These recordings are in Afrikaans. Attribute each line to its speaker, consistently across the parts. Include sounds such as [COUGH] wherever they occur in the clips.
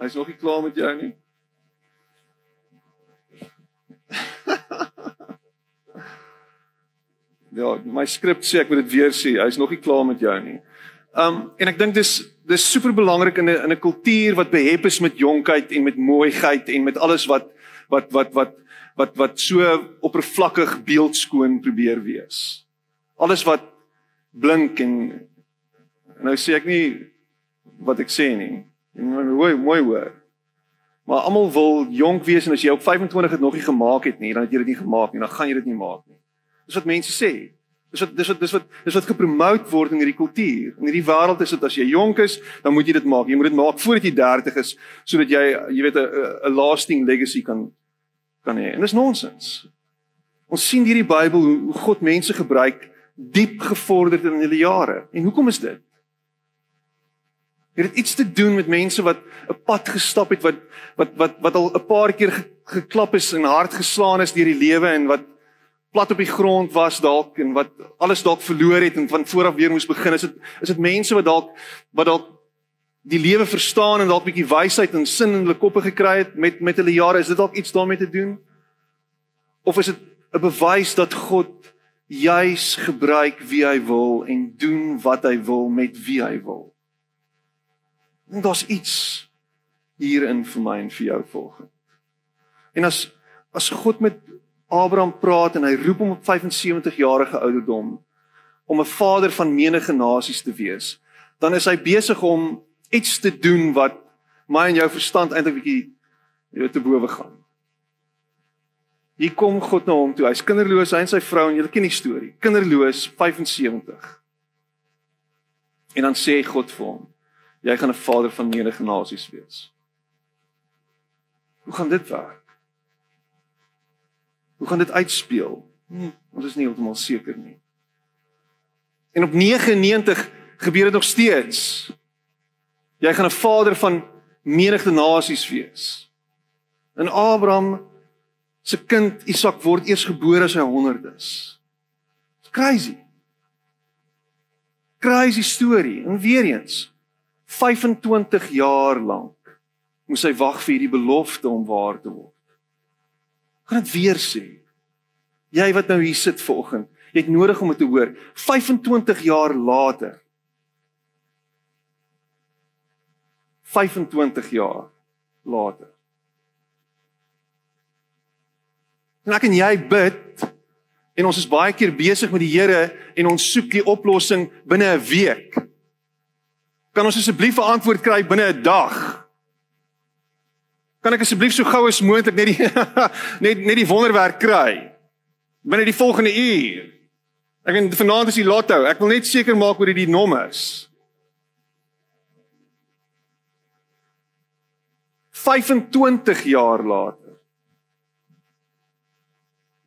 Speaker 1: Hy's nog nie klaar met jou nie. [LAUGHS] ja, my skrip sê ek moet dit weer sê. Hy's nog nie klaar met jou nie. Um en ek dink dis dis super belangrik in 'n in 'n kultuur wat behep is met jonkheid en met mooiheid en met alles wat wat wat wat wat wat so oppervlakkig beeldskoon probeer wees. Alles wat blink en nou sê ek nie wat ek sê nie. Mooi mooi hoor. Maar almal wil jonk wees en as jy op 25 het nog nie gemaak het nie, dan het jy dit nie gemaak nie, dan gaan jy dit nie maak nie. Dis wat mense sê. Dis wat dis wat dis wat dis wat gepromoot word in hierdie kultuur. In hierdie wêreld is dit as jy jonk is, dan moet jy dit maak. Jy moet dit maak voordat jy 30 is sodat jy jy weet 'n 'n lasting legacy kan kan hê. En dis nonsens. Ons sien hierdie Bybel hoe God mense gebruik diep gevorderd in hulle jare. En hoekom is dit? Het dit iets te doen met mense wat 'n pad gestap het wat wat wat wat al 'n paar keer geklap is en hard geslaan is deur die lewe en wat plat op die grond was dalk en wat alles dalk verloor het en van voor af weer moes begin. Is dit is dit mense wat dalk wat dalk die lewe verstaan en dalk 'n bietjie wysheid en sin in hulle koppe gekry het met met hulle jare. Is dit dalk iets daarmee te doen? Of is dit 'n bewys dat God juis gebruik wie hy wil en doen wat hy wil met wie hy wil? En daar's iets hierin vir my en vir jou volgens. En as as God met Abraham praat en hy roep hom op 75 jarige ouderdom om 'n vader van menige nasies te wees, dan is hy besig om iets te doen wat my en jou verstand eintlik bietjie jy te bowe gaan. Hier kom God na hom toe. Hy's kinderloos, hy en sy vrou en julle ken die storie. Kinderloos 75. En dan sê God vir hom: jy gaan 'n vader van menige nasies wees. Hoe gaan dit werk? Hoe gaan dit uitspeel? Hm, ons is nie heeltemal seker nie. En op 99 gebeur dit nog steeds. Jy gaan 'n vader van menige nasies wees. En Abraham se kind Isak word eers gebore as hy 100 is. It's crazy. Crazy storie. En weer eens, 25 jaar lank moes hy wag vir hierdie belofte om waar te word. Gaan dit weer sê. Jy wat nou hier sit vanoggend, jy het nodig om dit te hoor. 25 jaar later. 25 jaar later. En ek en jy bid en ons is baie keer besig met die Here en ons soek die oplossing binne 'n week. Kan ons asseblief 'n antwoord kry binne 'n dag? Kan ek asseblief so gou as moontlik net die [LAUGHS] net net die wonderwerk kry binne die volgende uur? Ek en vanaand is die lotto. Ek wil net seker maak oor die nommers. 25 jaar later.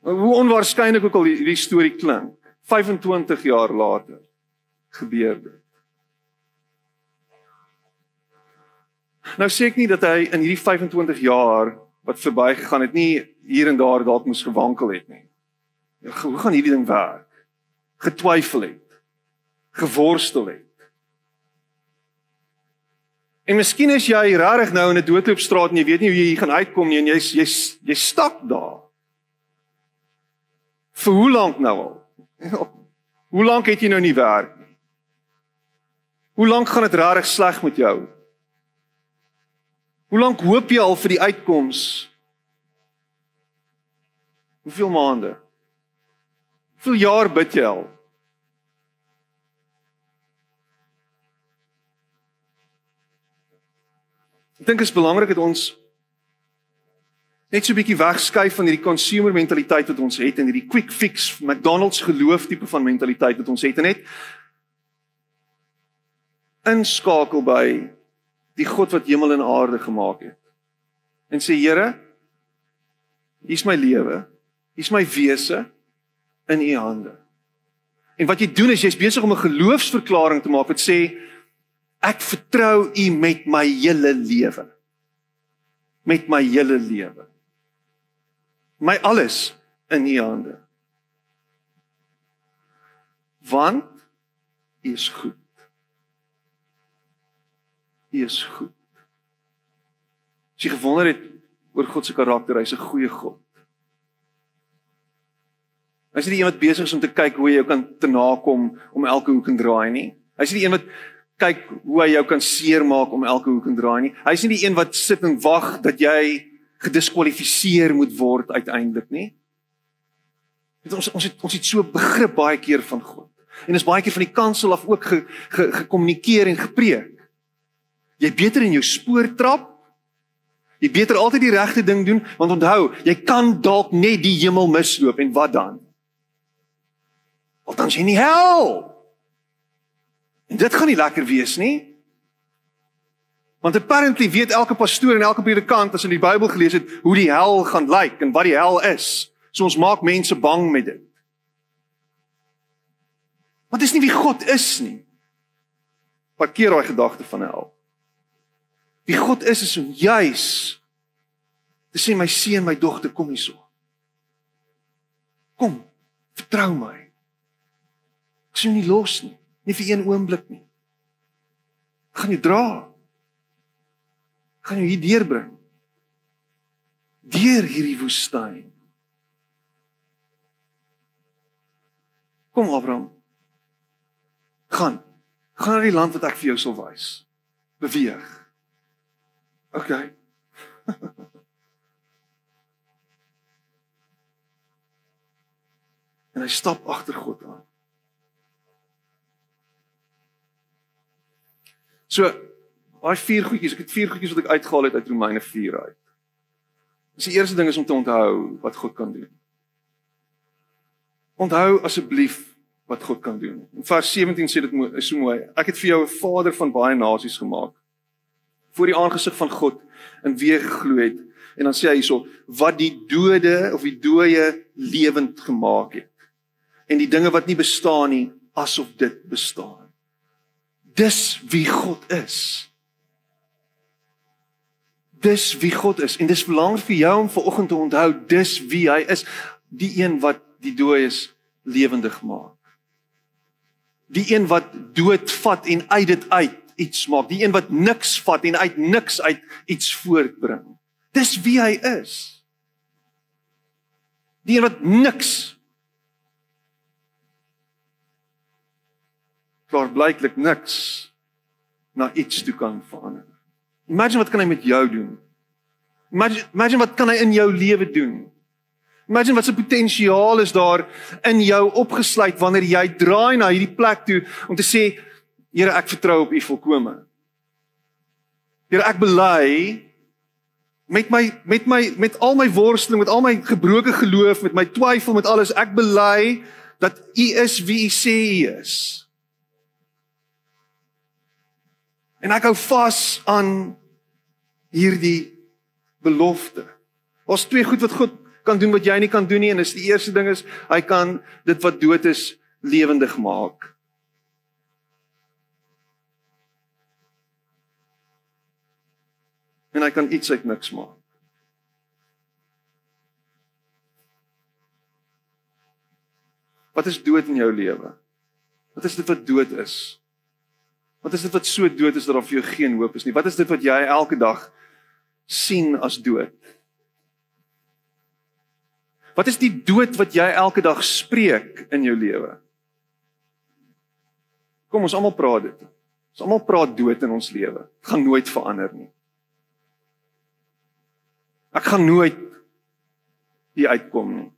Speaker 1: Hoe onwaarskynlik ook al hierdie storie klink, 25 jaar later gebeur dit. Nou sê ek nie dat hy in hierdie 25 jaar wat verbygegaan het nie hier en daar dalk moes gewankel het nie. Hoe gaan hierdie ding werk? Getwyfel het. Geworstel het. En miskien is jy regtig nou in 'n doodloopstraat en jy weet nie hoe jy hier gaan uitkom nie en jy's jy's jy stap daar. Vir hoe lank nou al? Hoe lank het jy nou nie werk nie? Hoe lank gaan dit regtig sleg met jou? Hoe lank hoop jy al vir die uitkoms? Hoeveel maande? Hoeveel jaar bid jy al? Ek dink dit is belangrik dat ons net so 'n bietjie wegskuif van hierdie consumer mentaliteit wat ons het en hierdie quick fix McDonald's geloof tipe van mentaliteit wat ons het en net inskakel by die God wat hemel en aarde gemaak het. En sê Here, hier's my lewe, hier's my wese in u hande. En wat jy doen is jy's besig om 'n geloofsverklaring te maak wat sê ek vertrou u met my hele lewe. Met my hele lewe. My alles in u hande. Want u is goed. U is goed. As jy gewonder het oor God se karakter, hy's 'n goeie God. Hy's nie die een wat besig is om te kyk hoe jy jou kan te nakom om elke hoek en draai nie. Hy's nie die een wat kyk hoe hy jou kan seermaak om elke hoek en draai nie. Hy's nie die een wat sit en wag dat jy gediskwalifiseer moet word uiteindelik nie. Het ons ons het ons het so begrip baie keer van God. En is baie keer van die kansel af ook gekommunikeer ge, ge, en gepreek. Jy beter in jou spoor trap. Jy beter altyd die regte ding doen want onthou, jy kan dalk net die hemel misloop en wat dan? Wat dan sien jy hel? En dit gaan nie lekker wees nie. Want apparently weet elke pastoor en elke predikant as hulle die Bybel gelees het hoe die hel gaan lyk en wat die hel is. So ons maak mense bang met dit. Want dis nie wie God is nie. Parkeer daai gedagte van hel. Wie God is is om juis te sê my seun, my dogter, kom hierso. Kom, vertrou my. Ek sien nie los nie, nie vir een oomblik nie. Ek gaan jou dra. Ek gaan jou hier deurbring. Deur hierdie woestyn. Kom Abraham. Gaan. Gaan na die land wat ek vir jou sal wys. Beweeg. OK. [LAUGHS] en hy stap agter God aan. So, daai vier goedjies, ek het vier goedjies wat ek uitgehaal het uit Romeine 4 uit. Dis die eerste ding is om te onthou wat God kan doen. Onthou asseblief wat God kan doen. In vers 17 sê dit is so mooi. Ek het vir jou 'n vader van baie nasies gemaak voor die aangesig van God in wie geglo het. En dan sê hy hierso wat die dode of die dooie lewend gemaak het. En die dinge wat nie bestaan nie asof dit bestaan. Dis wie God is. Dis wie God is en dis belangrik vir jou om vanoggend te onthou dis wie hy is, die een wat die dooies lewendig maak. Die een wat dood vat en uit dit uit iets maak. Die een wat niks vat en uit niks uit iets voortbring. Dis wie hy is. Die een wat niks klaar blyklik niks na iets toe kan verander. Imagine wat kan hy met jou doen? Imagine, imagine wat kan hy in jou lewe doen? Imagine wat se potensiaal is daar in jou opgesluit wanneer jy draai na hierdie plek toe om te sê Here ek vertrou op U volkome. Here ek bely met my met my met al my worsteling, met al my gebroke geloof, met my twyfel, met alles, ek bely dat U is wie U sê U is. En ek hou vas aan hierdie belofte. Ons twee goed wat God kan doen wat jy nie kan doen nie en dis die eerste ding is hy kan dit wat dood is lewendig maak. En hy kan iets uit niks maak. Wat is dood in jou lewe? Wat is dit wat dood is? Wat is dit wat so dood is dat daar vir jou geen hoop is nie? Wat is dit wat jy elke dag sien as dood? Wat is die dood wat jy elke dag spreek in jou lewe? Kom ons almal praat dit. Ons almal praat dood in ons lewe. Dit gaan nooit verander nie. Ek gaan nooit hier uitkom nie.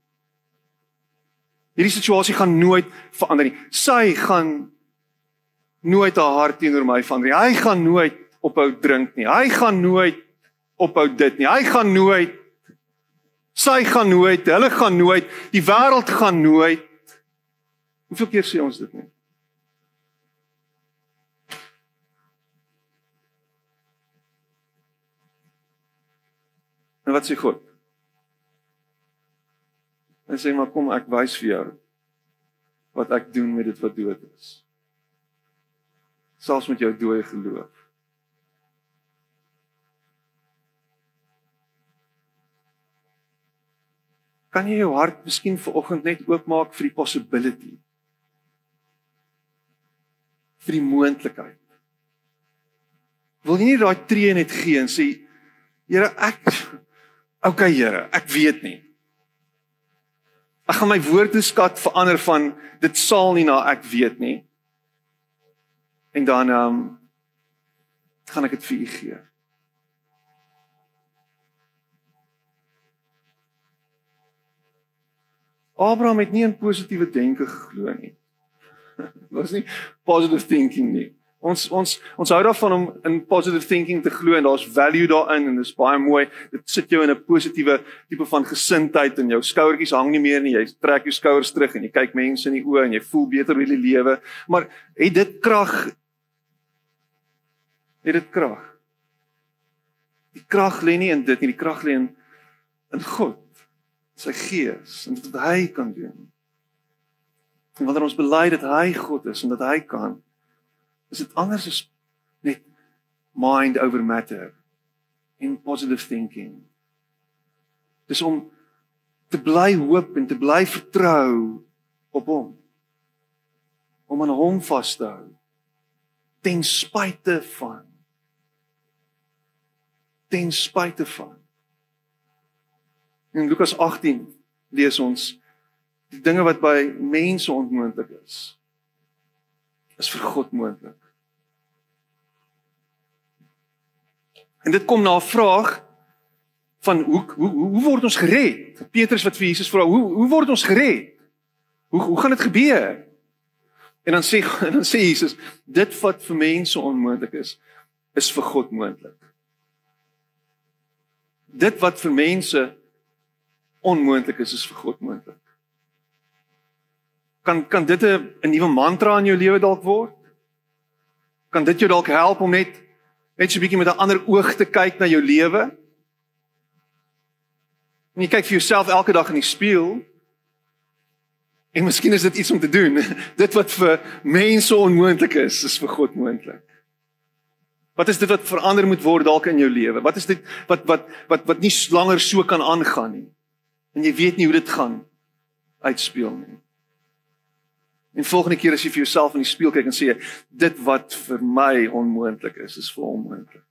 Speaker 1: Hierdie situasie gaan nooit verander nie. Sy gaan nooit haar hart teenoor my verander nie. Hy gaan nooit ophou drink nie. Hy gaan nooit ophou dit nie. Hy gaan nooit Sy gaan nooit, hulle gaan nooit, die wêreld gaan nooit. Hoeveel keer sê ons dit nie? Wat sê God? Hy sê maar kom ek wys vir jou wat ek doen met dit wat dood is. Selfs met jou dooie geloof. kan jy jou hart miskien vanoggend net oopmaak vir die possibility vir die moontlikheid wil jy nie daai tree net gee en sê Here, ek okay Here, ek weet nie. Ek gaan my woordeskat verander van dit sal nie na ek weet nie. En dan ehm um, gaan ek dit vir u gee. Abraham het nie in positiewe denke geglo nie. [LAUGHS] Was nie positive thinking nie. Ons ons ons hou daarvan om in positive thinking te glo en daar's value daarin en dit is baie mooi. Dit sit jou in 'n positiewe tipe van gesindheid en jou skouertjies hang nie meer nie. Jy trek jou skouers terug en jy kyk mense in die oë en jy voel beter oor die lewe. Maar het dit krag? Het dit krag? Die krag lê nie in dit nie, die krag lê in in God, sy gees en wat hy kan doen. En wanneer ons bely dat hy God is en dat hy kan is dit anders as net mind over matter in positive thinking. Dis om te bly hoop en te bly vertrou op hom. Om aan hom vas te hou ten spyte van ten spyte van In Lukas 18 lees ons die dinge wat by mense onmoontlik is is vir God moontlik. En dit kom na 'n vraag van hoe hoe hoe word ons gered? Petrus wat vir Jesus vra, hoe hoe word ons gered? Hoe hoe gaan dit gebeur? En dan sê en [LAUGHS] dan sê Jesus, dit wat vir mense onmoontlik is, is vir God moontlik. Dit wat vir mense onmoontlik is, is vir God moontlik. Kan kan dit 'n nuwe mantra in jou lewe dalk word? Kan dit jou dalk help om net net so 'n bietjie met 'n ander oog te kyk na jou lewe? En jy kyk vir jouself elke dag in die spieël. En miskien is dit iets om te doen. [LAUGHS] dit wat vir mense onmoontlik is, is vir God moontlik. Wat is dit wat verander moet word dalk in jou lewe? Wat is dit wat wat wat wat nie langer so kan aangaan nie? En jy weet nie hoe dit gaan uitspeel nie. En volgende keer as jy vir jouself in die spieël kyk en sê dit wat vir my onmoontlik is, is vir hom moontlik.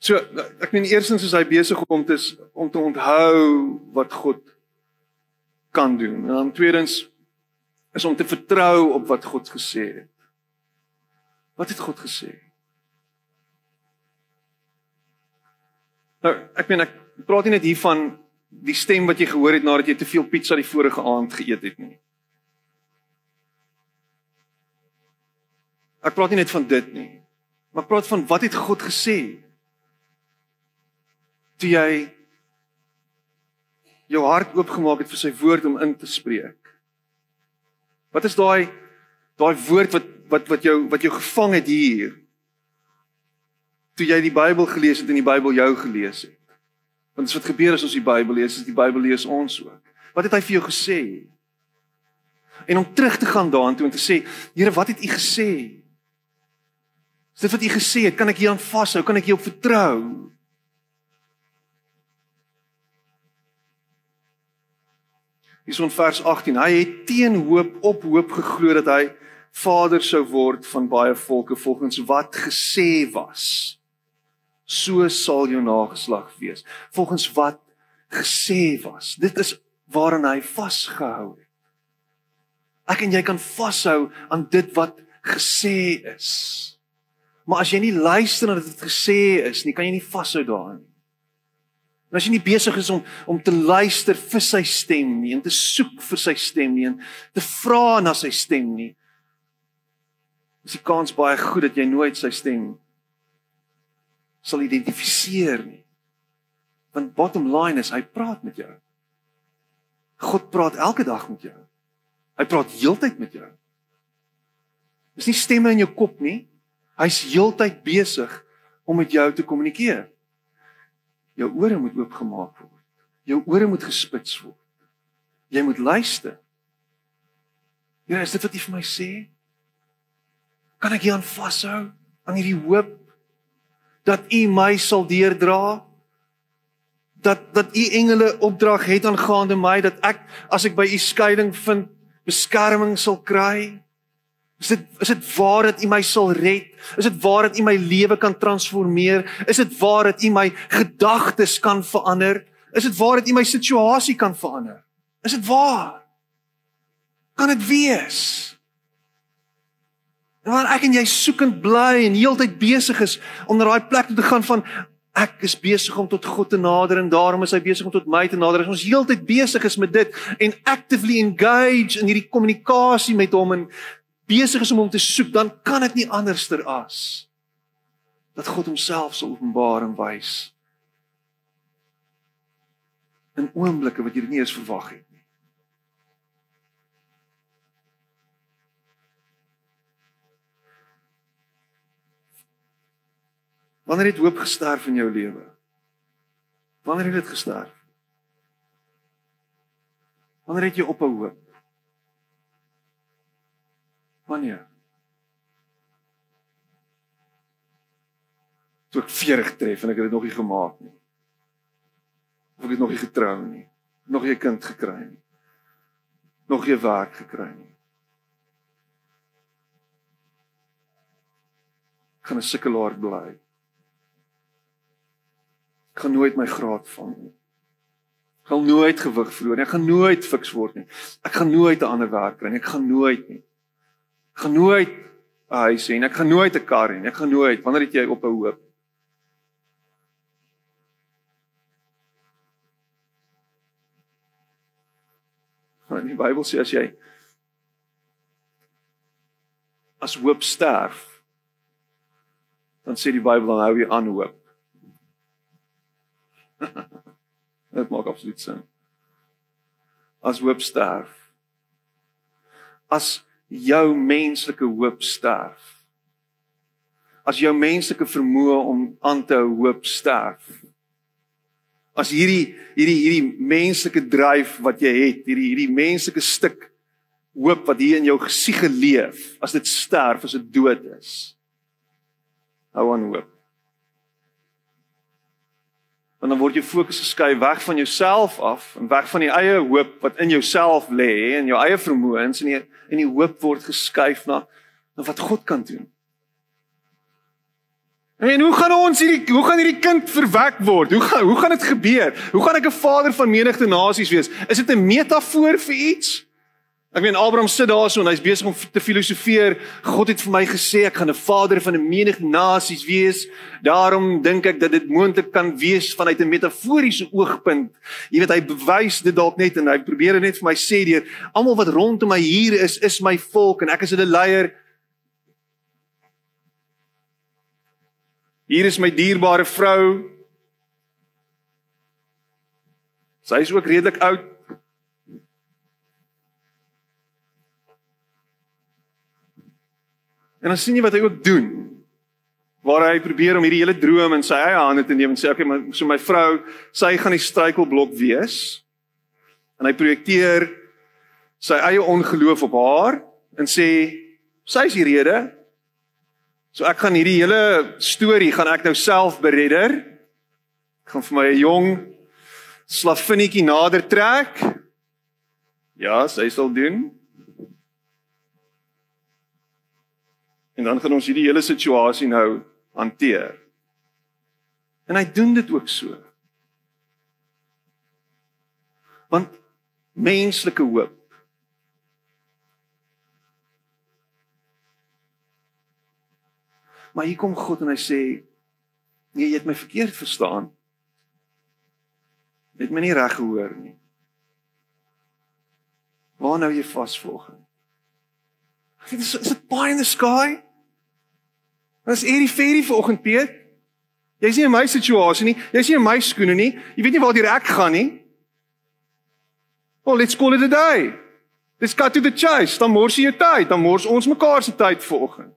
Speaker 1: So ek meen eersins is hy besig om te om te onthou wat God kan doen. En dan tweedens is om te vertrou op wat God gesê het. Wat het God gesê? Nou, ek meen ek praat nie net hier van die stem wat jy gehoor het nadat jy te veel pizza die vorige aand geëet het nie. Ek praat nie net van dit nie. Maar ek praat van wat het God gesê? Toe jy jou hart oopgemaak het vir sy woord om in te spreek. Wat is daai daai woord wat wat wat jou wat jou gevang het hier? Toe jy die Bybel gelees het en die Bybel jou gelees het. Want wat gebeur as ons die Bybel lees, as die Bybel lees ons ook. Wat het hy vir jou gesê? En om terug te gaan daartoe en te sê, Here, wat het u gesê? Is dit wat u gesê het? Kan ek hieraan vashou? Kan ek hierop vertrou? Hier is ons vers 18. Hy het teen hoop op hoop geglo dat hy vader sou word van baie volke volgens wat gesê was so sal jou nageslag wees. Volgens wat gesê was. Dit is waaraan hy vasgehou het. Ek en jy kan vashou aan dit wat gesê is. Maar as jy nie luister na dit gesê is nie kan jy nie vashou daaraan en as jy nie besig is om om te luister vir sy stem nie en te soek vir sy stem nie en te vra na sy stem nie is die kans baie goed dat jy nooit sy stem sal identifiseer nie. Want bottom line is hy praat met jou. God praat elke dag met jou. Hy praat heeltyd met jou. Dis nie stemme in jou kop nie. Hy's heeltyd besig om met jou te kommunikeer. Jou ore moet oopgemaak word. Jou ore moet gespits word. Jy moet luister. Ja, is dit wat jy vir my sê? Kan ek hier aan vashou aan hierdie hoop dat u my sal deerdra dat dat u engele opdrag het aangaande my dat ek as ek by u skeiding vind beskerming sal kry Is dit is dit waar dat U my sal red? Is dit waar dat U my lewe kan transformeer? Is dit waar dat U my gedagtes kan verander? Is dit waar dat U my situasie kan verander? Is dit waar? Kan dit wees? Wanneer ek en jy soekend bly en heeltyd besig is om na daai plek toe te gaan van ek is besig om tot God te nader en daarom is hy besig om tot my te nader. As ons heeltyd besig is met dit en actively engage in hierdie kommunikasie met hom en besig is om hom te soek, dan kan dit nie anderster as dat God homself sal openbaar en wys in oomblikke wat jy nie eens verwag het Wanneer het hoop gesterf in jou lewe? Wanneer het dit gesterf? Wanneer het jy ophou hoop? Wanneer? Toe ek 40 tref en ek het dit nog nie gemaak nie. Of ek het nog nie getrou nie. Nog nie 'n kind gekry nie. Nog nie werk gekry nie. Ek gaan 'n sukkelaar bly. Ek gaan nooit my graad vang nie. Ek gaan nooit gewig verloor nie. Ek gaan nooit fiks word nie. Ek gaan nooit 'n ander werk kry nie. Ek gaan nooit nie gaan nooit 'n huis hê en ek gaan nooit 'n kar hê nie. Ek gaan nooit. Wanneer het jy op 'n hoop? Want die Bybel sê as jy as hoop sterf, dan sê die Bybel dan hou jy aan hoop. [LAUGHS] Dit maak absoluut sin. As hoop sterf. As jou menslike hoop sterf. As jou menslike vermoë om aan te hou hoop sterf. As hierdie hierdie hierdie menslike dryf wat jy het, hierdie hierdie menslike stuk hoop wat hier in jou gesiege leef, as dit sterf, as dit dood is. Hou aan hoop want dan word jou fokus geskei weg van jouself af en weg van die eie hoop wat in jouself lê en jou eie vermoëns en die en die hoop word geskuif na na wat God kan doen. En hoe gaan ons hierdie hoe gaan hierdie kind verwek word? Hoe gaan hoe gaan dit gebeur? Hoe gaan ek 'n vader van menigte nasies wees? Is dit 'n metafoor vir iets? Ek meen Abraham sit daarso en hy's besig om te filosofeer. God het vir my gesê ek gaan 'n vader van 'n menigte nasies wees. Daarom dink ek dat dit moontlik kan wees vanuit 'n metaforiese oogpunt. Jy weet hy bewys dit dalk net en hy probeer net vir my sê deur almal wat rondom my hier is, is my volk en ek is hulle leier. Hier is my dierbare vrou. Sy is ook redelik oud. En dan sien jy wat hy ook doen. Waar hy probeer om hierdie hele droom in sy eie hande te neem en sê okay, maar so my vrou, sy gaan die struikelblok wees. En hy projekteer sy eie ongeloof op haar en sê sy is die rede. So ek gaan hierdie hele storie gaan ek nou self beredder. Ek gaan vir my 'n jong slavinnetjie nader trek. Ja, sy sal doen. En dan gaan ons hierdie hele situasie nou hanteer. En hy doen dit ook so. Want menslike hoop Maar hier kom God en hy sê nee, jy het my verkeerd verstaan. Jy het my nie reg gehoor nie. Waar nou jy vas volgens? Dit is is dit pie in the sky? Dis hierdie ferie vanoggend Piet. Jy's nie in my situasie nie. Jy's nie in my skoene nie. Jy weet nie waar ek gaan nie. Well, let's call it a day. Let's cut to the chase. Dan mors jy jou tyd, dan mors ons mekaar se tyd vanoggend.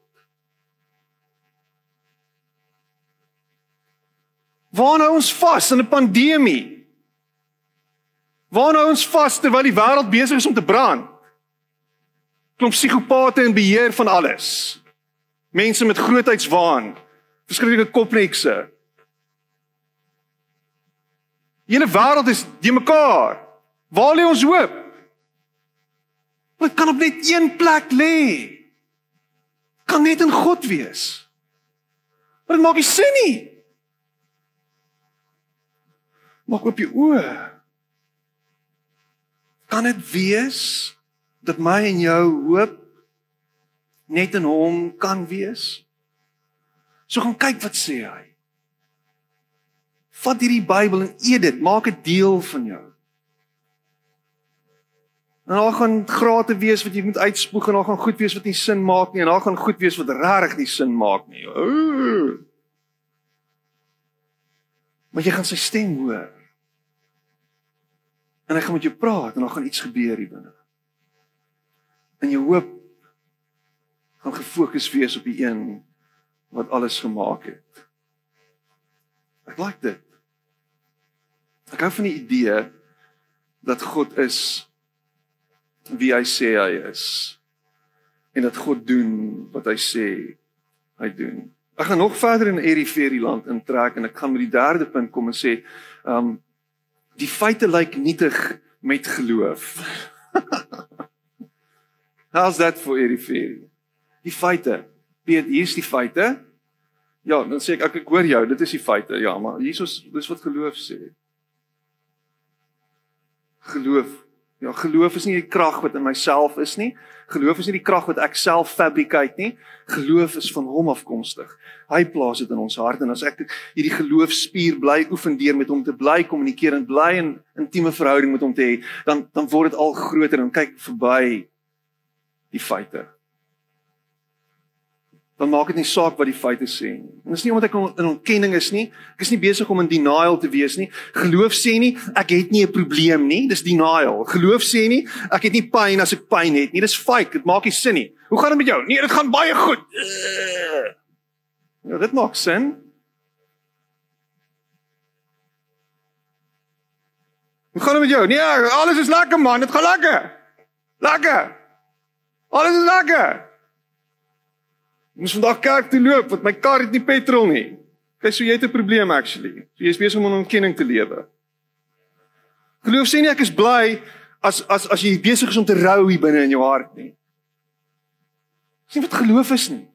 Speaker 1: Waar nou ons vas in 'n pandemie? Waar nou ons vas terwyl die wêreld besig is om te brand? Klomp psigopate in beheer van alles. Mense met grootheidswaan, verskriklike kopnekse. Die hele wêreld is de mekaar. Waar lê ons hoop? Dit kan op net een plek lê. kan net in God wees. Maar dit maak nie sin nie. Maak oop jou oë. Kan dit wees dat my en jou hoop net in hom kan wees? So gaan kyk wat sê hy. Vat hierdie Bybel en eet dit, maak dit deel van jou. En daar gaan grate wees wat jy moet uitspoeg en daar gaan goed wees wat nie sin maak nie en daar gaan goed wees wat regtig nie sin maak nie. Ooh. Maar jy gaan sy stem hoor. En hy gaan met jou praat en dan gaan iets gebeur hier binne. En jou hoop gaan gefokus wees op die een wat alles gemaak het. Ek like dit. Ek hou van die idee dat God is wie hy sê hy is en dat God doen wat hy sê hy doen. Ek gaan nog verder in Eriferie land intrek en ek gaan met die derde punt kom en sê, ehm um, die feite lyk nietig met geloof. [LAUGHS] How's that for Eriferie? Die feite. Piet, hier's die feite. Ja, dan sê ek ek, ek hoor jou, dit is die feite. Ja, maar Jesus, dis wat geloof sê. Geloof. Ja, geloof is nie die krag wat in myself is nie. Geloof is nie die krag wat ek self fabricate nie. Geloof is van hom afkomstig. Hy plaas dit in ons hart en as ek hierdie geloofspier bly oefen deur met hom te bly kommunikeer en bly in intieme verhouding met hom te hê, dan dan word dit al groter en kyk verby die feite dan maak dit nie saak wat die feite sê nie. En dis nie omdat ek in ontkenning is nie. Ek is nie besig om in denial te wees nie. Geloof sê nie ek het nie 'n probleem nie. Dis denial. Geloof sê nie ek het nie pyn as ek pyn het nie. Dis fake. Dit maak nie sin nie. Hoe gaan dit met jou? Nee, dit gaan baie goed. Ja, dit maak sin. Hoe gaan dit met jou? Nee, alles is lekker man. Dit gaan lekker. Lekker. Alles is lekker. Ek moes vandag kerk toe loop want my kar het nie petrol nie. Kyk, so jy het 'n probleem actually. So jy is besig om 'n ontkenning te lewe. Geloof sê nie ek is bly as as as jy besig is om te rou hier binne in jou hart nie. Sien wat geloof is nie.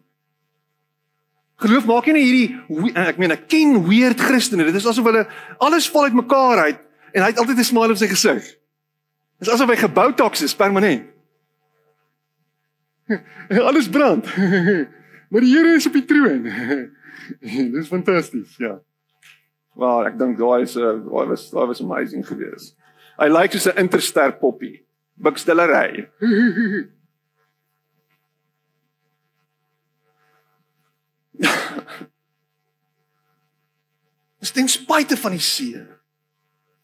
Speaker 1: Geloof maak nie hierdie ek meen ek ken weird Christene. Dit is asof hulle alles val uitmekaar uit en hy het altyd 'n smile op sy gesig. Dit is asof hy gebou toks is permanent. [LAUGHS] alles brand. [LAUGHS] Maar die Here is op die troon. [LAUGHS] Dis fantasties, ja. Wel, ek dink daai is 'n uh, daai was daai was amazing geweest. I like to say interster poppy. Bukstellery. [LAUGHS] Dis ten spyte van die seer.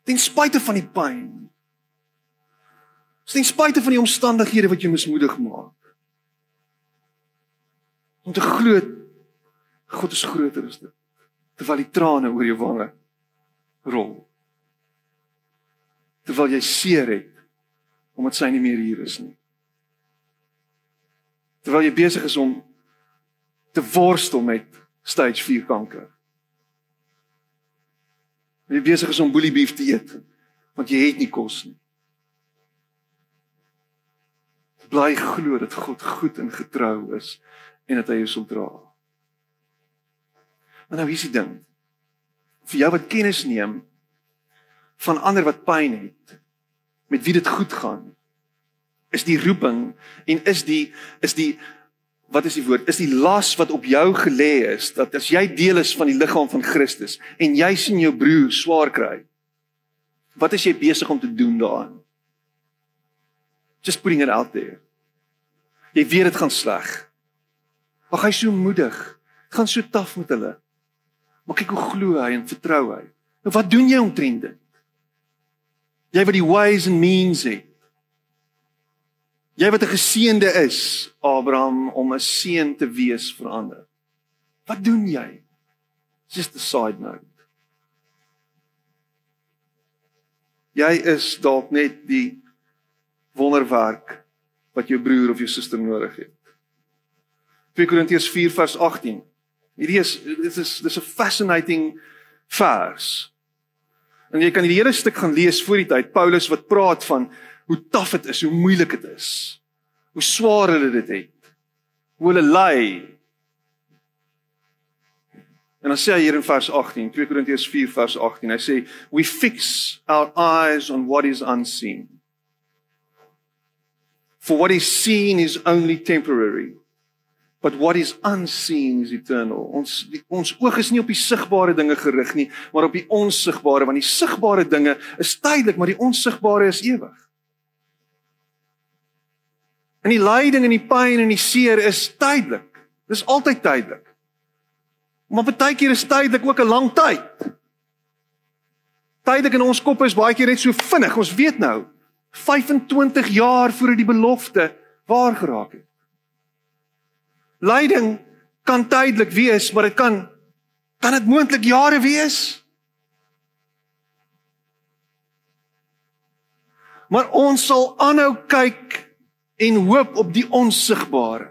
Speaker 1: Ten spyte van die pyn. Ten spyte van die omstandighede wat jou mismoedig maak om te glo God is groter as dit. Terwyl die trane oor jou wange rol. Terwyl jy seer het omdat sy nie meer hier is nie. Terwyl jy besig is om te worstel met stage 4 kanker. Jy besig is om boelie beef te eet want jy het nie kos nie. Bly glo dat God goed en getrou is en dat hy jou sal dra. Maar nou hier's die ding. Vir jou wat kennis neem van ander wat pyn het, met wie dit goed gaan, is die roeping en is die is die wat is die woord? Is die las wat op jou gelê is dat as jy deel is van die liggaam van Christus en jy sien jou broer swaar kry, wat is jy besig om te doen daaraan? Just putting it out there. Jy weet dit gaan sleg. Ag hy so moedig. Gaan so taaf met hulle. Maar kyk hoe glo hy en vertrou hy. Nou wat doen jy omtrent dit? Jy wat die ways and means het. Jy wat 'n geseënde is, Abraham om 'n seën te wees vir ander. Wat doen jy? Just a side note. Jy is dalk net die wonderwerk wat jou broer of jou suster nodig het. 2 Korintiërs 4 vers 18. Hierdie is dit is dis 'n fascinating vers. En jy kan die hele stuk gaan lees voor die tyd Paulus wat praat van hoe taaf dit is, hoe moeilik dit is. Hoe swaar hulle dit het. hoe hulle ly. En dan sê hy hier in vers 18, 2 Korintiërs 4 vers 18, hy sê we fix our eyes on what is unseen. For what is seen is only temporary, but what is unseen is eternal. Ons die, ons oog is nie op die sigbare dinge gerig nie, maar op die onsigbare, want die sigbare dinge is tydelik, maar die onsigbare is ewig. En die lyding en die pyn en die seer is tydelik. Dis altyd tydelik. Maar baie keer is tydelik ook 'n lang tyd. Tydelik in ons kop is baie keer net so vinnig. Ons weet nou, 25 jaar voor die belofte waar geraak het. Lyding kan tydelik wees, maar dit kan kan dit moontlik jare wees. Maar ons sal aanhou kyk en hoop op die onsigbare.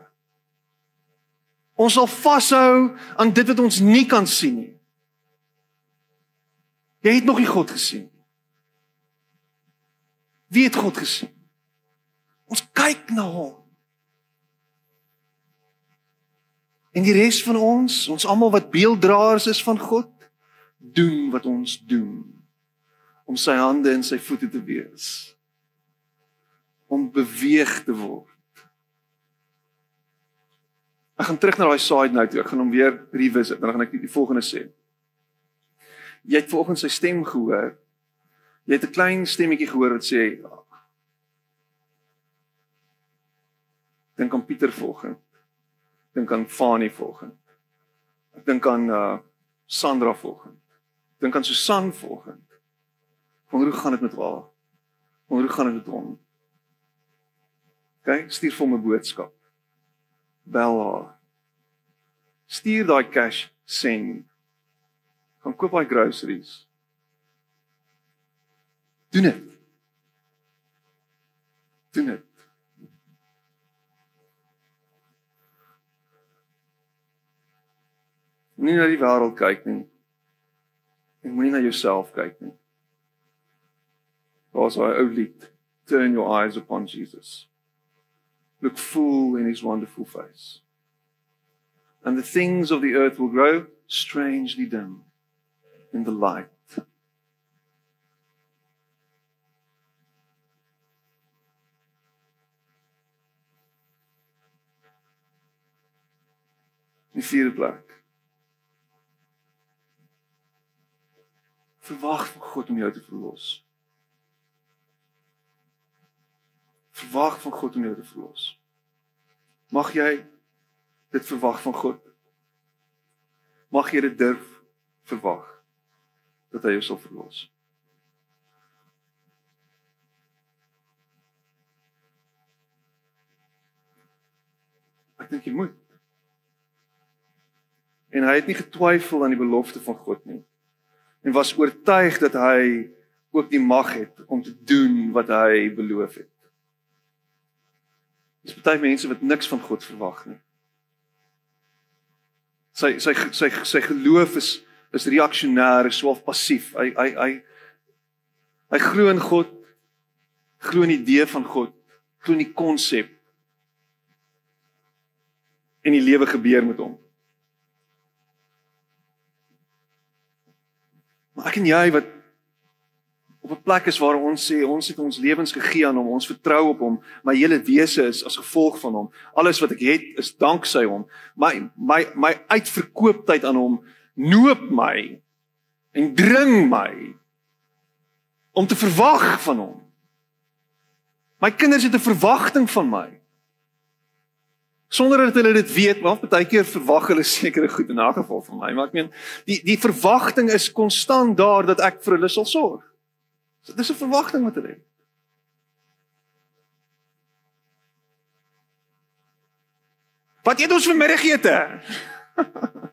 Speaker 1: Ons sal vashou aan dit wat ons nie kan sien nie. Jy het nog nie God gesien. Wie het God gesien? Ons kyk na hom. En die res van ons, ons almal wat beelddraers is van God, doen wat ons doen om sy hande en sy voete te wees. Om beweeg te word. Ek gaan terug na daai side note toe. Ek gaan hom weer revisit en dan gaan ek die volgende sê. Jy het vanoggend sy stem gehoor Jy het 'n klein stemmetjie gehoor wat sê Dink aan Pieter volgende. Dink aan Fani volgende. Ek dink aan uh Sandra volgende. Dink aan Susan volgende. Hoe gaan dit met haar? Hoe gaan dit met hom? OK, stuur vir my boodskap. Bel haar. Stuur daai cash send. Gaan koop daai groceries. Doen dit. Doen dit. Nie na die wêreld kyk nie. En moenie na jouself kyk nie. Daar's daai ou lied, turn your eyes upon Jesus. Look full in his wonderful face. And the things of the earth will grow strangely dim in the light Die vierde plek. Verwag van God om jou te verlos. Verwag van God om jou te verlos. Mag jy dit verwag van God? Mag jy dit durf verwag dat hy jou sal verlos? Ek dink jy moet en hy het nie getwyfel aan die belofte van God nie en was oortuig dat hy ook die mag het om te doen wat hy beloof het. Dis baie mense wat niks van God verwag nie. Sy sy sy sy geloof is is reaksionêr, is swaalf passief. Hy hy hy hy glo in God, glo in die idee van God, glo in die konsep en die lewe gebeur met hom. Maar ek en jy wat op 'n plek is waar ons sê ons het ons lewens gegee aan hom, ons vertrou op hom, my hele wese is as gevolg van hom. Alles wat ek het is danksy hom. My my my uitverkooptheid aan hom noop my en dring my om te verwag van hom. My kinders het 'n verwagting van my sonder dat hulle dit weet, maar baie keer verwag hulle sekere goed in 'n geval van my, maar ek meen die die verwagting is konstant daar dat ek vir hulle sal sorg. So dis 'n verwagting wat hulle het. Wat eet ons vir middagete? [LAUGHS]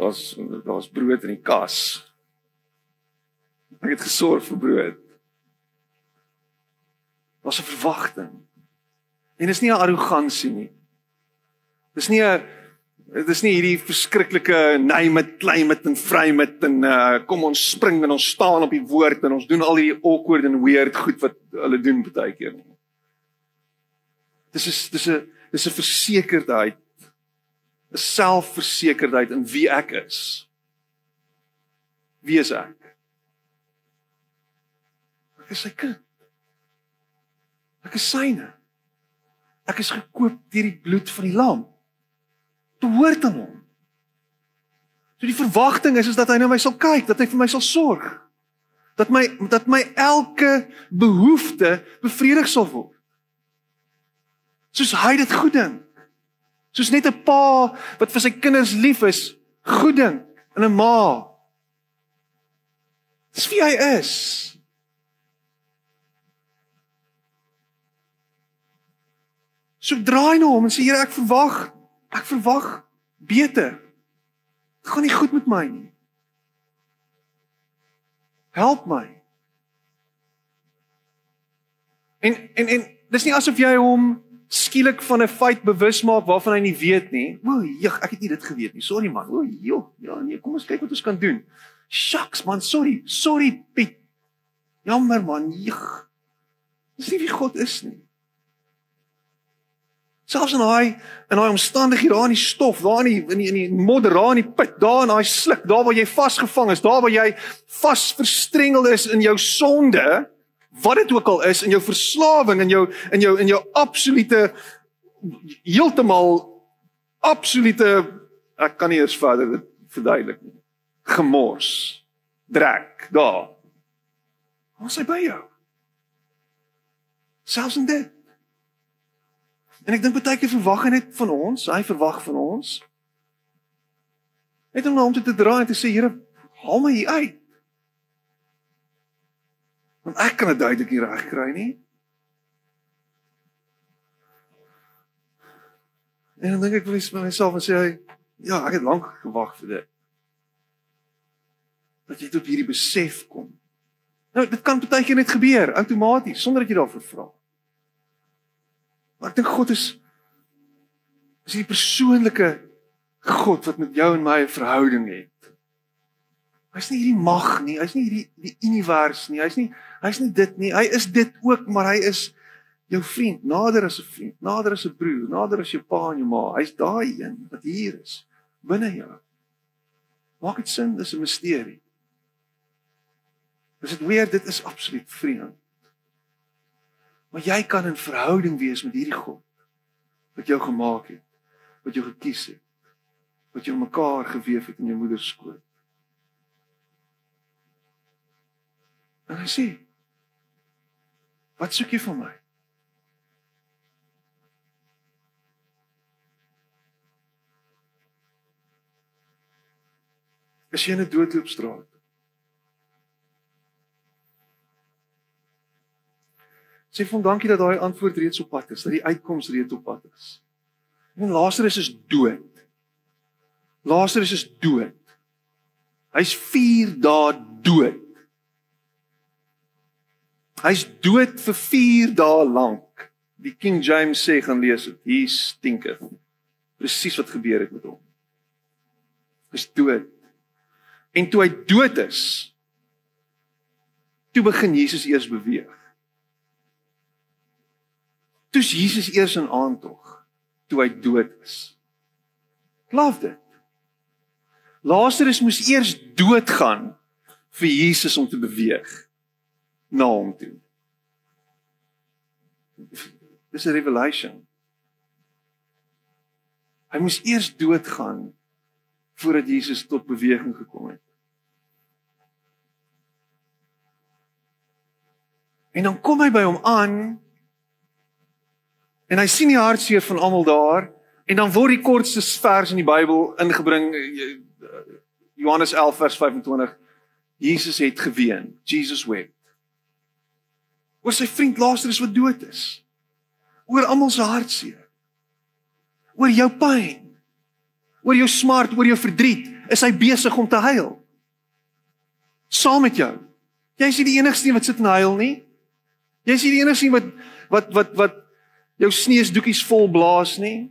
Speaker 1: Daar's daar's brood in die kas. Ek het gesorg vir brood. Daar's 'n verwagting. En dis nie 'n arrogansie nie. Dis nie 'n dis nie hierdie verskriklike nei met klein met en vry met en uh, kom ons spring en ons staan op die woord en ons doen al hierdie awkward en weird goed wat hulle doen baie keer nie. Dis is dis 'n dis 'n versekerdheid. 'n Selfversekerdheid in wie ek is. Wie is ek? Ek is sy kind. Ek is syne. Ek is gekoop deur die bloed van die lam. Dit hoort aan hom. So die verwagting is is dat hy na my sal kyk, dat hy vir my sal sorg. Dat my dat my elke behoefte bevredig sal word. Soos hy dit goed dink. Soos net 'n pa wat vir sy kinders lief is, goed dink in 'n ma. Dis wie hy is. So draai na hom en sê Here, ek verwag, ek verwag beter. Dit gaan nie goed met my nie. Help my. En en en dis nie asof jy hom skielik van 'n feit bewus maak waarvan hy nie weet nie. O, jeg, ek het nie dit geweet nie. Sorry man. O, joh. Ja, nee, kom ons kyk wat ons kan doen. Shucks man, sorry. Sorry Piet. Jammer man. Jeg. Dis nie wie God is nie. Selfs in daai in daai omstandighede daar in die stof, daar in die in die, in die modder, daar in die put, daar in daai sluk, daar waar jy vasgevang is, daar waar jy vasverstrengel is in jou sonde, wat dit ook al is, in jou verslawing, in jou in jou in jou absolute heeltemal absolute ek kan nie eers verder dit verduidelik nie. Gemors. Drek daar. Wat sê by jou? Selfs in dit En ek dink baie keer verwag hy net van ons, hy verwag van ons. Net om na hom toe te draai en te sê Here, haal my hier uit. Want ek kan dit duidelik nie reg kry nie. En dan dink ek vir myself en sê hy, ja, ek het lank gewag vir dit. Dat jy tot hierdie besef kom. Nou, dit kan baie keer net gebeur outomaties sonder dat jy daarvoor vra. Maar ek dink God is is die persoonlike God wat met jou en my 'n verhouding het. Hy's nie hierdie mag nie, hy's nie hierdie die univers nie, hy's nie hy's nie dit nie. Hy is dit ook, maar hy is jou vriend, nader as 'n vriend, nader as 'n broer, nader as jou pa en jou ma. Hy's daai een wat hier is binne jou. Maak dit sin, dis 'n misterie. Dis dit weer, dit is absoluut vreemd. Maar jy kan in verhouding wees met hierdie God wat jou gemaak het, wat jou gekies het, wat jou mekaar gewewe het in jou moeder se skoot. En hy sê: "Wat soek jy van my?" As jy in 'n doodloopstraat Sê vir hom dankie dat daai antwoord reeds op pad is, dat die uitkoms reeds op pad is. En Lazarus is dood. Lazarus is dood. Hy's 4 dae dood. Hy's dood vir 4 dae lank. Die King James sê gaan lees dit. Hy stinketh. Presies wat gebeur het met hom. Hy's dood. En toe hy dood is, toe begin Jesus eers beweeg. Toe's Jesus eers in aantog toe hy dood is. Love dit. Lazarus moes eers doodgaan vir Jesus om te beweeg na hom toe. Dis 'n revelation. Hy moes eers doodgaan voordat Jesus tot beweging gekom het. En dan kom hy by hom aan En hy sien die hartseer van almal daar en dan word die kortste vers in die Bybel ingebring eh, Johannes 11 vers 25. Jesus het geween. Jesus wept. Oor sy vriend Lazarus wat dood is. Oor almal se hartseer. Oor jou pyn. Oor jou smart, oor jou verdriet, is hy besig om te huil. Saam met jou. Jy is nie die enigste wat sit en huil nie. Jy is nie die enigste wat wat wat wat jou sneesdoekies vol blaas nie.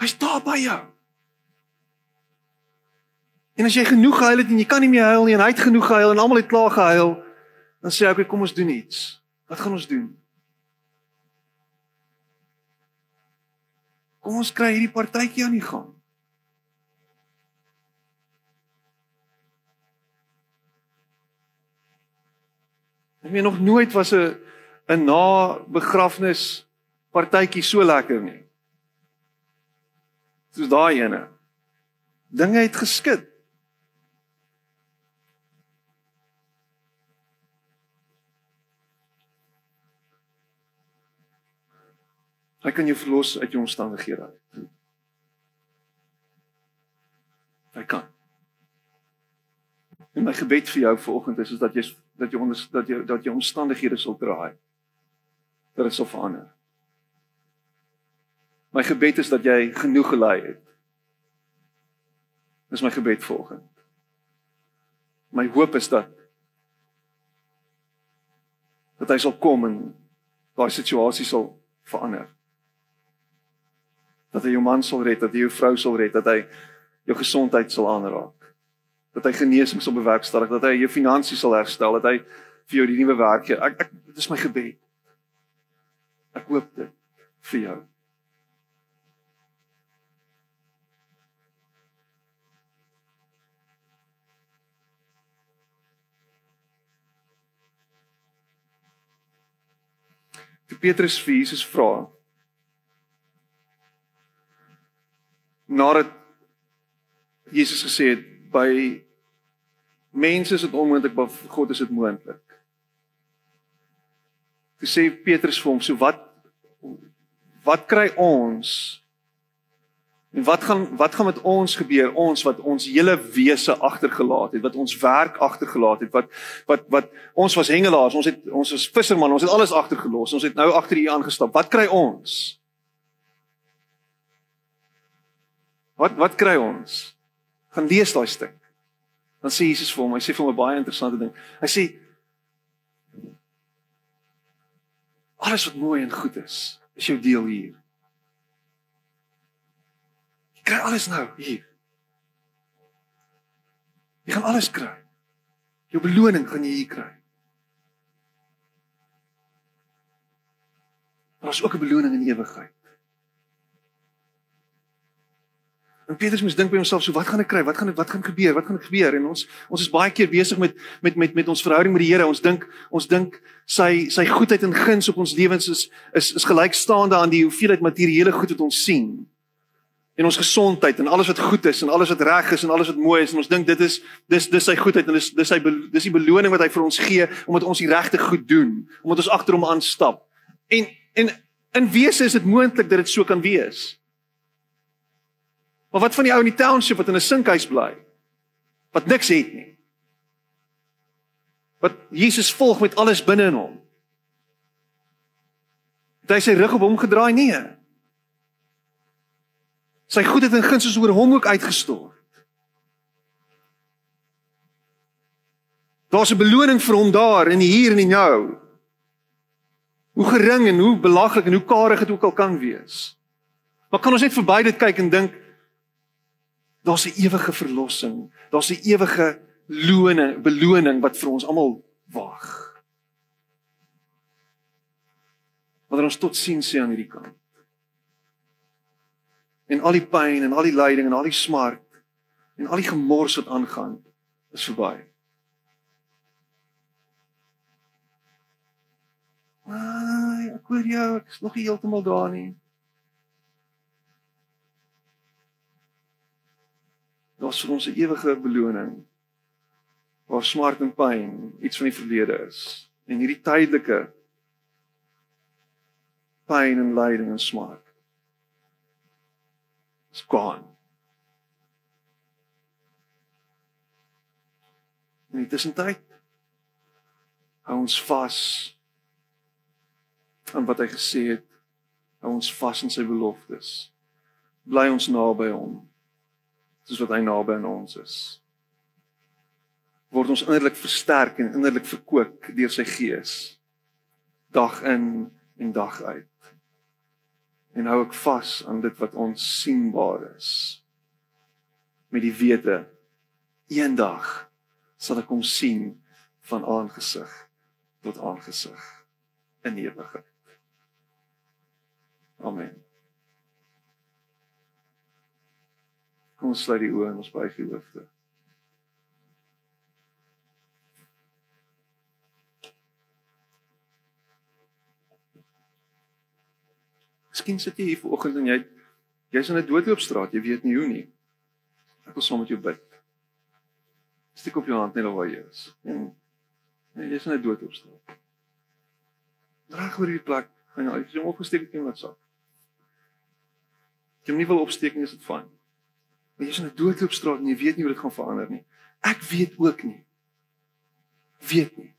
Speaker 1: Hy's daar by jou. En as jy genoeg gehuil het en jy kan nie meer huil nie en hy het genoeg gehuil en almal het klaar gehuil, dan sê hy, "Oké, okay, kom ons doen iets. Wat gaan ons doen?" Kom ons kry hierdie partytjie aan die gang. Ek meen nog nooit was 'n 'n na begrafnis partytjie so lekker nie. Soos daai ene. Dinge het geskit. Hy kan jou verlos uit jou omstandighede. Hy kan. En my gebed vir jou vanoggend is, is dat jy dat jy onder dat jy dat jy omstandighede sal draai. Dat dit sal verander. My gebed is dat jy genoeg gelei het. Dis my gebed vanoggend. My hoop is dat dat hy sal kom en daai situasie sal verander dat hy jou man sal red, dat hy jou vrou sal red, dat hy jou gesondheid sal aanraak. Dat hy genesing sal bewerkstellig, dat hy jou finansies sal herstel, dat hy vir jou die nuwe werk gee. Ek ek dit is my gebed. Ek hoop dit vir jou. Petrus vir Jesus vra nadat Jesus gesê het by mense is dit onmoontlik maar vir God is dit moontlik. Toe sê Petrus vir hom, so wat wat kry ons? En wat gaan wat gaan met ons gebeur? Ons wat ons hele wese agtergelaat het, wat ons werk agtergelaat het, wat wat wat ons was hengelaars, ons het ons was visserman, ons het alles agtergelos. Ons het nou agter U aangestap. Wat kry ons? Wat wat kry ons? Gaan lees daai stuk. Dan sê Jesus vir hom, hy sê vir hom 'n baie interessante ding. Hy sê alles wat mooi en goed is, is jou deel hier. Jy kry alles nou hier. Jy gaan alles kry. Jou beloning gaan jy hier kry. Daar's ook 'n beloning in ewigheid. En Petrus moes dink by homself, so wat gaan ek kry? Wat gaan wat gaan gebeur? Wat gaan gebeur? En ons ons is baie keer besig met met met met ons verhouding met die Here. Ons dink ons dink sy sy goedheid en guns op ons lewens is is is gelykstaande aan die hoeveelheid materiële goed wat ons sien. En ons gesondheid en alles wat goed is en alles wat reg is en alles wat mooi is en ons dink dit is dis dis sy goedheid en dis dis sy dis die beloning wat hy vir ons gee omdat ons die regte goed doen, omdat ons agter hom aanstap. En en in wese is dit moontlik dat dit so kan wees. Maar wat van die ou in die township wat in 'n sinkhuis bly? Wat niks het nie. Wat Jesus volg met alles binne in hom. Het hy sy rug op hom gedraai nie? Sy goedheid en guns is oor hom ook uitgestort. Daar's 'n beloning vir hom daar in die hier en die nou. Hoe gering en hoe belaglik en hoe karig dit ook al kan wees. Maar kan ons net verby dit kyk en dink Daar's 'n ewige verlossing. Daar's 'n ewige loning, beloning wat vir ons almal wag. Wanneer ons tot sien sê aan hierdie kant. En al die pyn en al die lyding en al die smart en al die gemors wat aangaan is verby. Ai, ek hoor jou, ek is nog nie heeltemal daar nie. Daar's vir ons 'n ewige beloning. Waar smart en pyn iets van die verlede is en hierdie tydelike pyn en lyding en smart is gone. En dit is 'n tyd hou ons vas aan wat hy gesê het. Hou ons vas in sy beloftes. Bly ons naby hom soos wat hy naby aan ons is. Word ons innerlik versterk en innerlik verkoop deur sy gees dag in en dag uit. En hou ek vas aan dit wat ons sienbaar is. Met die wete eendag sal ek hom sien van aangesig tot aangesig in ewigheid. Amen. Kom ons sluit die oë en ons buig die hoofde. Miskien sit jy hier vanoggend en jy jy's in 'n doodloopstraat, jy weet nie hoe nie. Ek wil saam met jou bid. Steek op jou hand net waar jy is. En nee, jy's in 'n doodloopstraat. Draag oor hierdie plek, gaan jy uit, jy moet opgesteek in wat sak. Jy moet nie wil opsteek nie, is dit fyn. Maar jy's in 'n doodloopstraat en jy weet nie hoe dit gaan verander nie. Ek weet ook nie. Weet nie.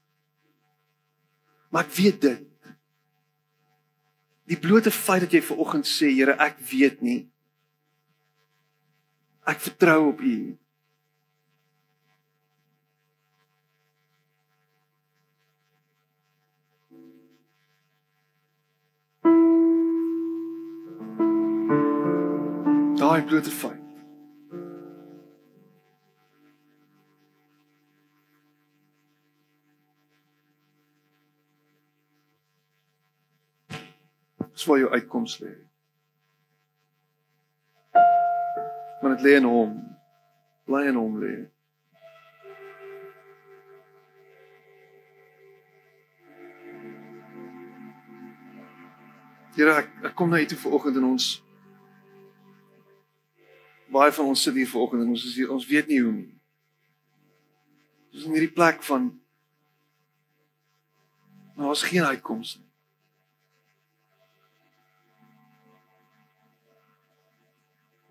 Speaker 1: Maar ek weet dit. Die blote feit dat jy ver oggend sê, Here, ek weet nie. Ek vertrou op U. Daai blote feit. Dis waar jou uitkoms lê. Maar dit lê in hom. Bly in hom lê. Here, ek, ek kom na u toe vanoggend en ons baie van ons sit hier vanoggend en ons is hier, ons weet nie hoe nie. Ons is in hierdie plek van maar ons geen uitkoms nie.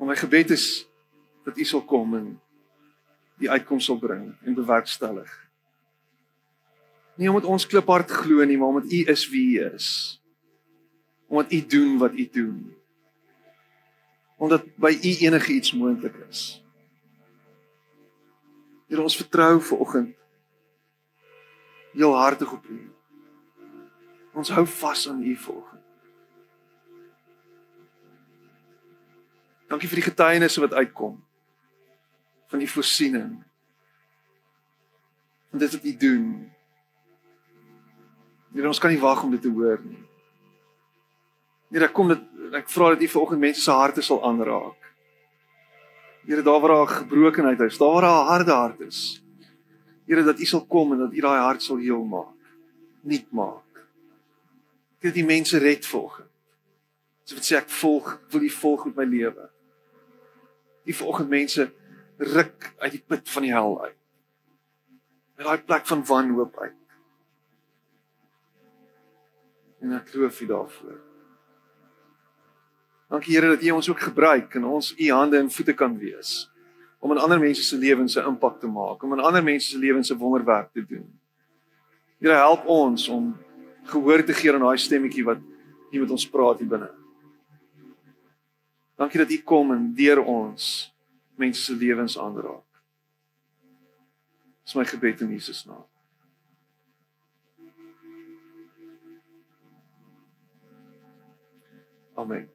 Speaker 1: Maar my gebed is dat U sal kom en die uitkoms sal bring en bewerkstellig. Nie omdat ons kliphard glo nie, maar omdat U is wie U is. Omdat U doen wat U doen. Omdat by U enige iets moontlik is. Here ons vertrou ver oggend heel hartig op U. Ons hou vas aan U volgens. Dankie vir die getuienisse wat uitkom van u voorsiening. En dit wat u doen. Here ons kan nie wag om dit te hoor nie. Here kom dit ek vra dat u vanoggend mense se harte sal aanraak. Here daar waar daar gebrokenheid is, daar waar daar harde hart is. Here dat u sal kom en dat u daai hart sal heel maak. Nuut maak. Dat die mense red volg. So wat sê ek volg, wil u volg met my lewe die vanoggend mense ruk uit die put van die hel uit. Uit daai plek van wanhoop uit. En ek loof U daarvoor. Dankie Here dat U ons ook gebruik en ons U hande en voete kan wees om in ander mense se lewens 'n impak te maak, om in ander mense se lewens 'n wonderwerk te doen. Here help ons om gehoor te gee aan daai stemmetjie wat U met ons praat hier binne. Dankie dat U kom en deur ons mense se lewens aanraak. Dis my gebed in Jesus naam. Amen.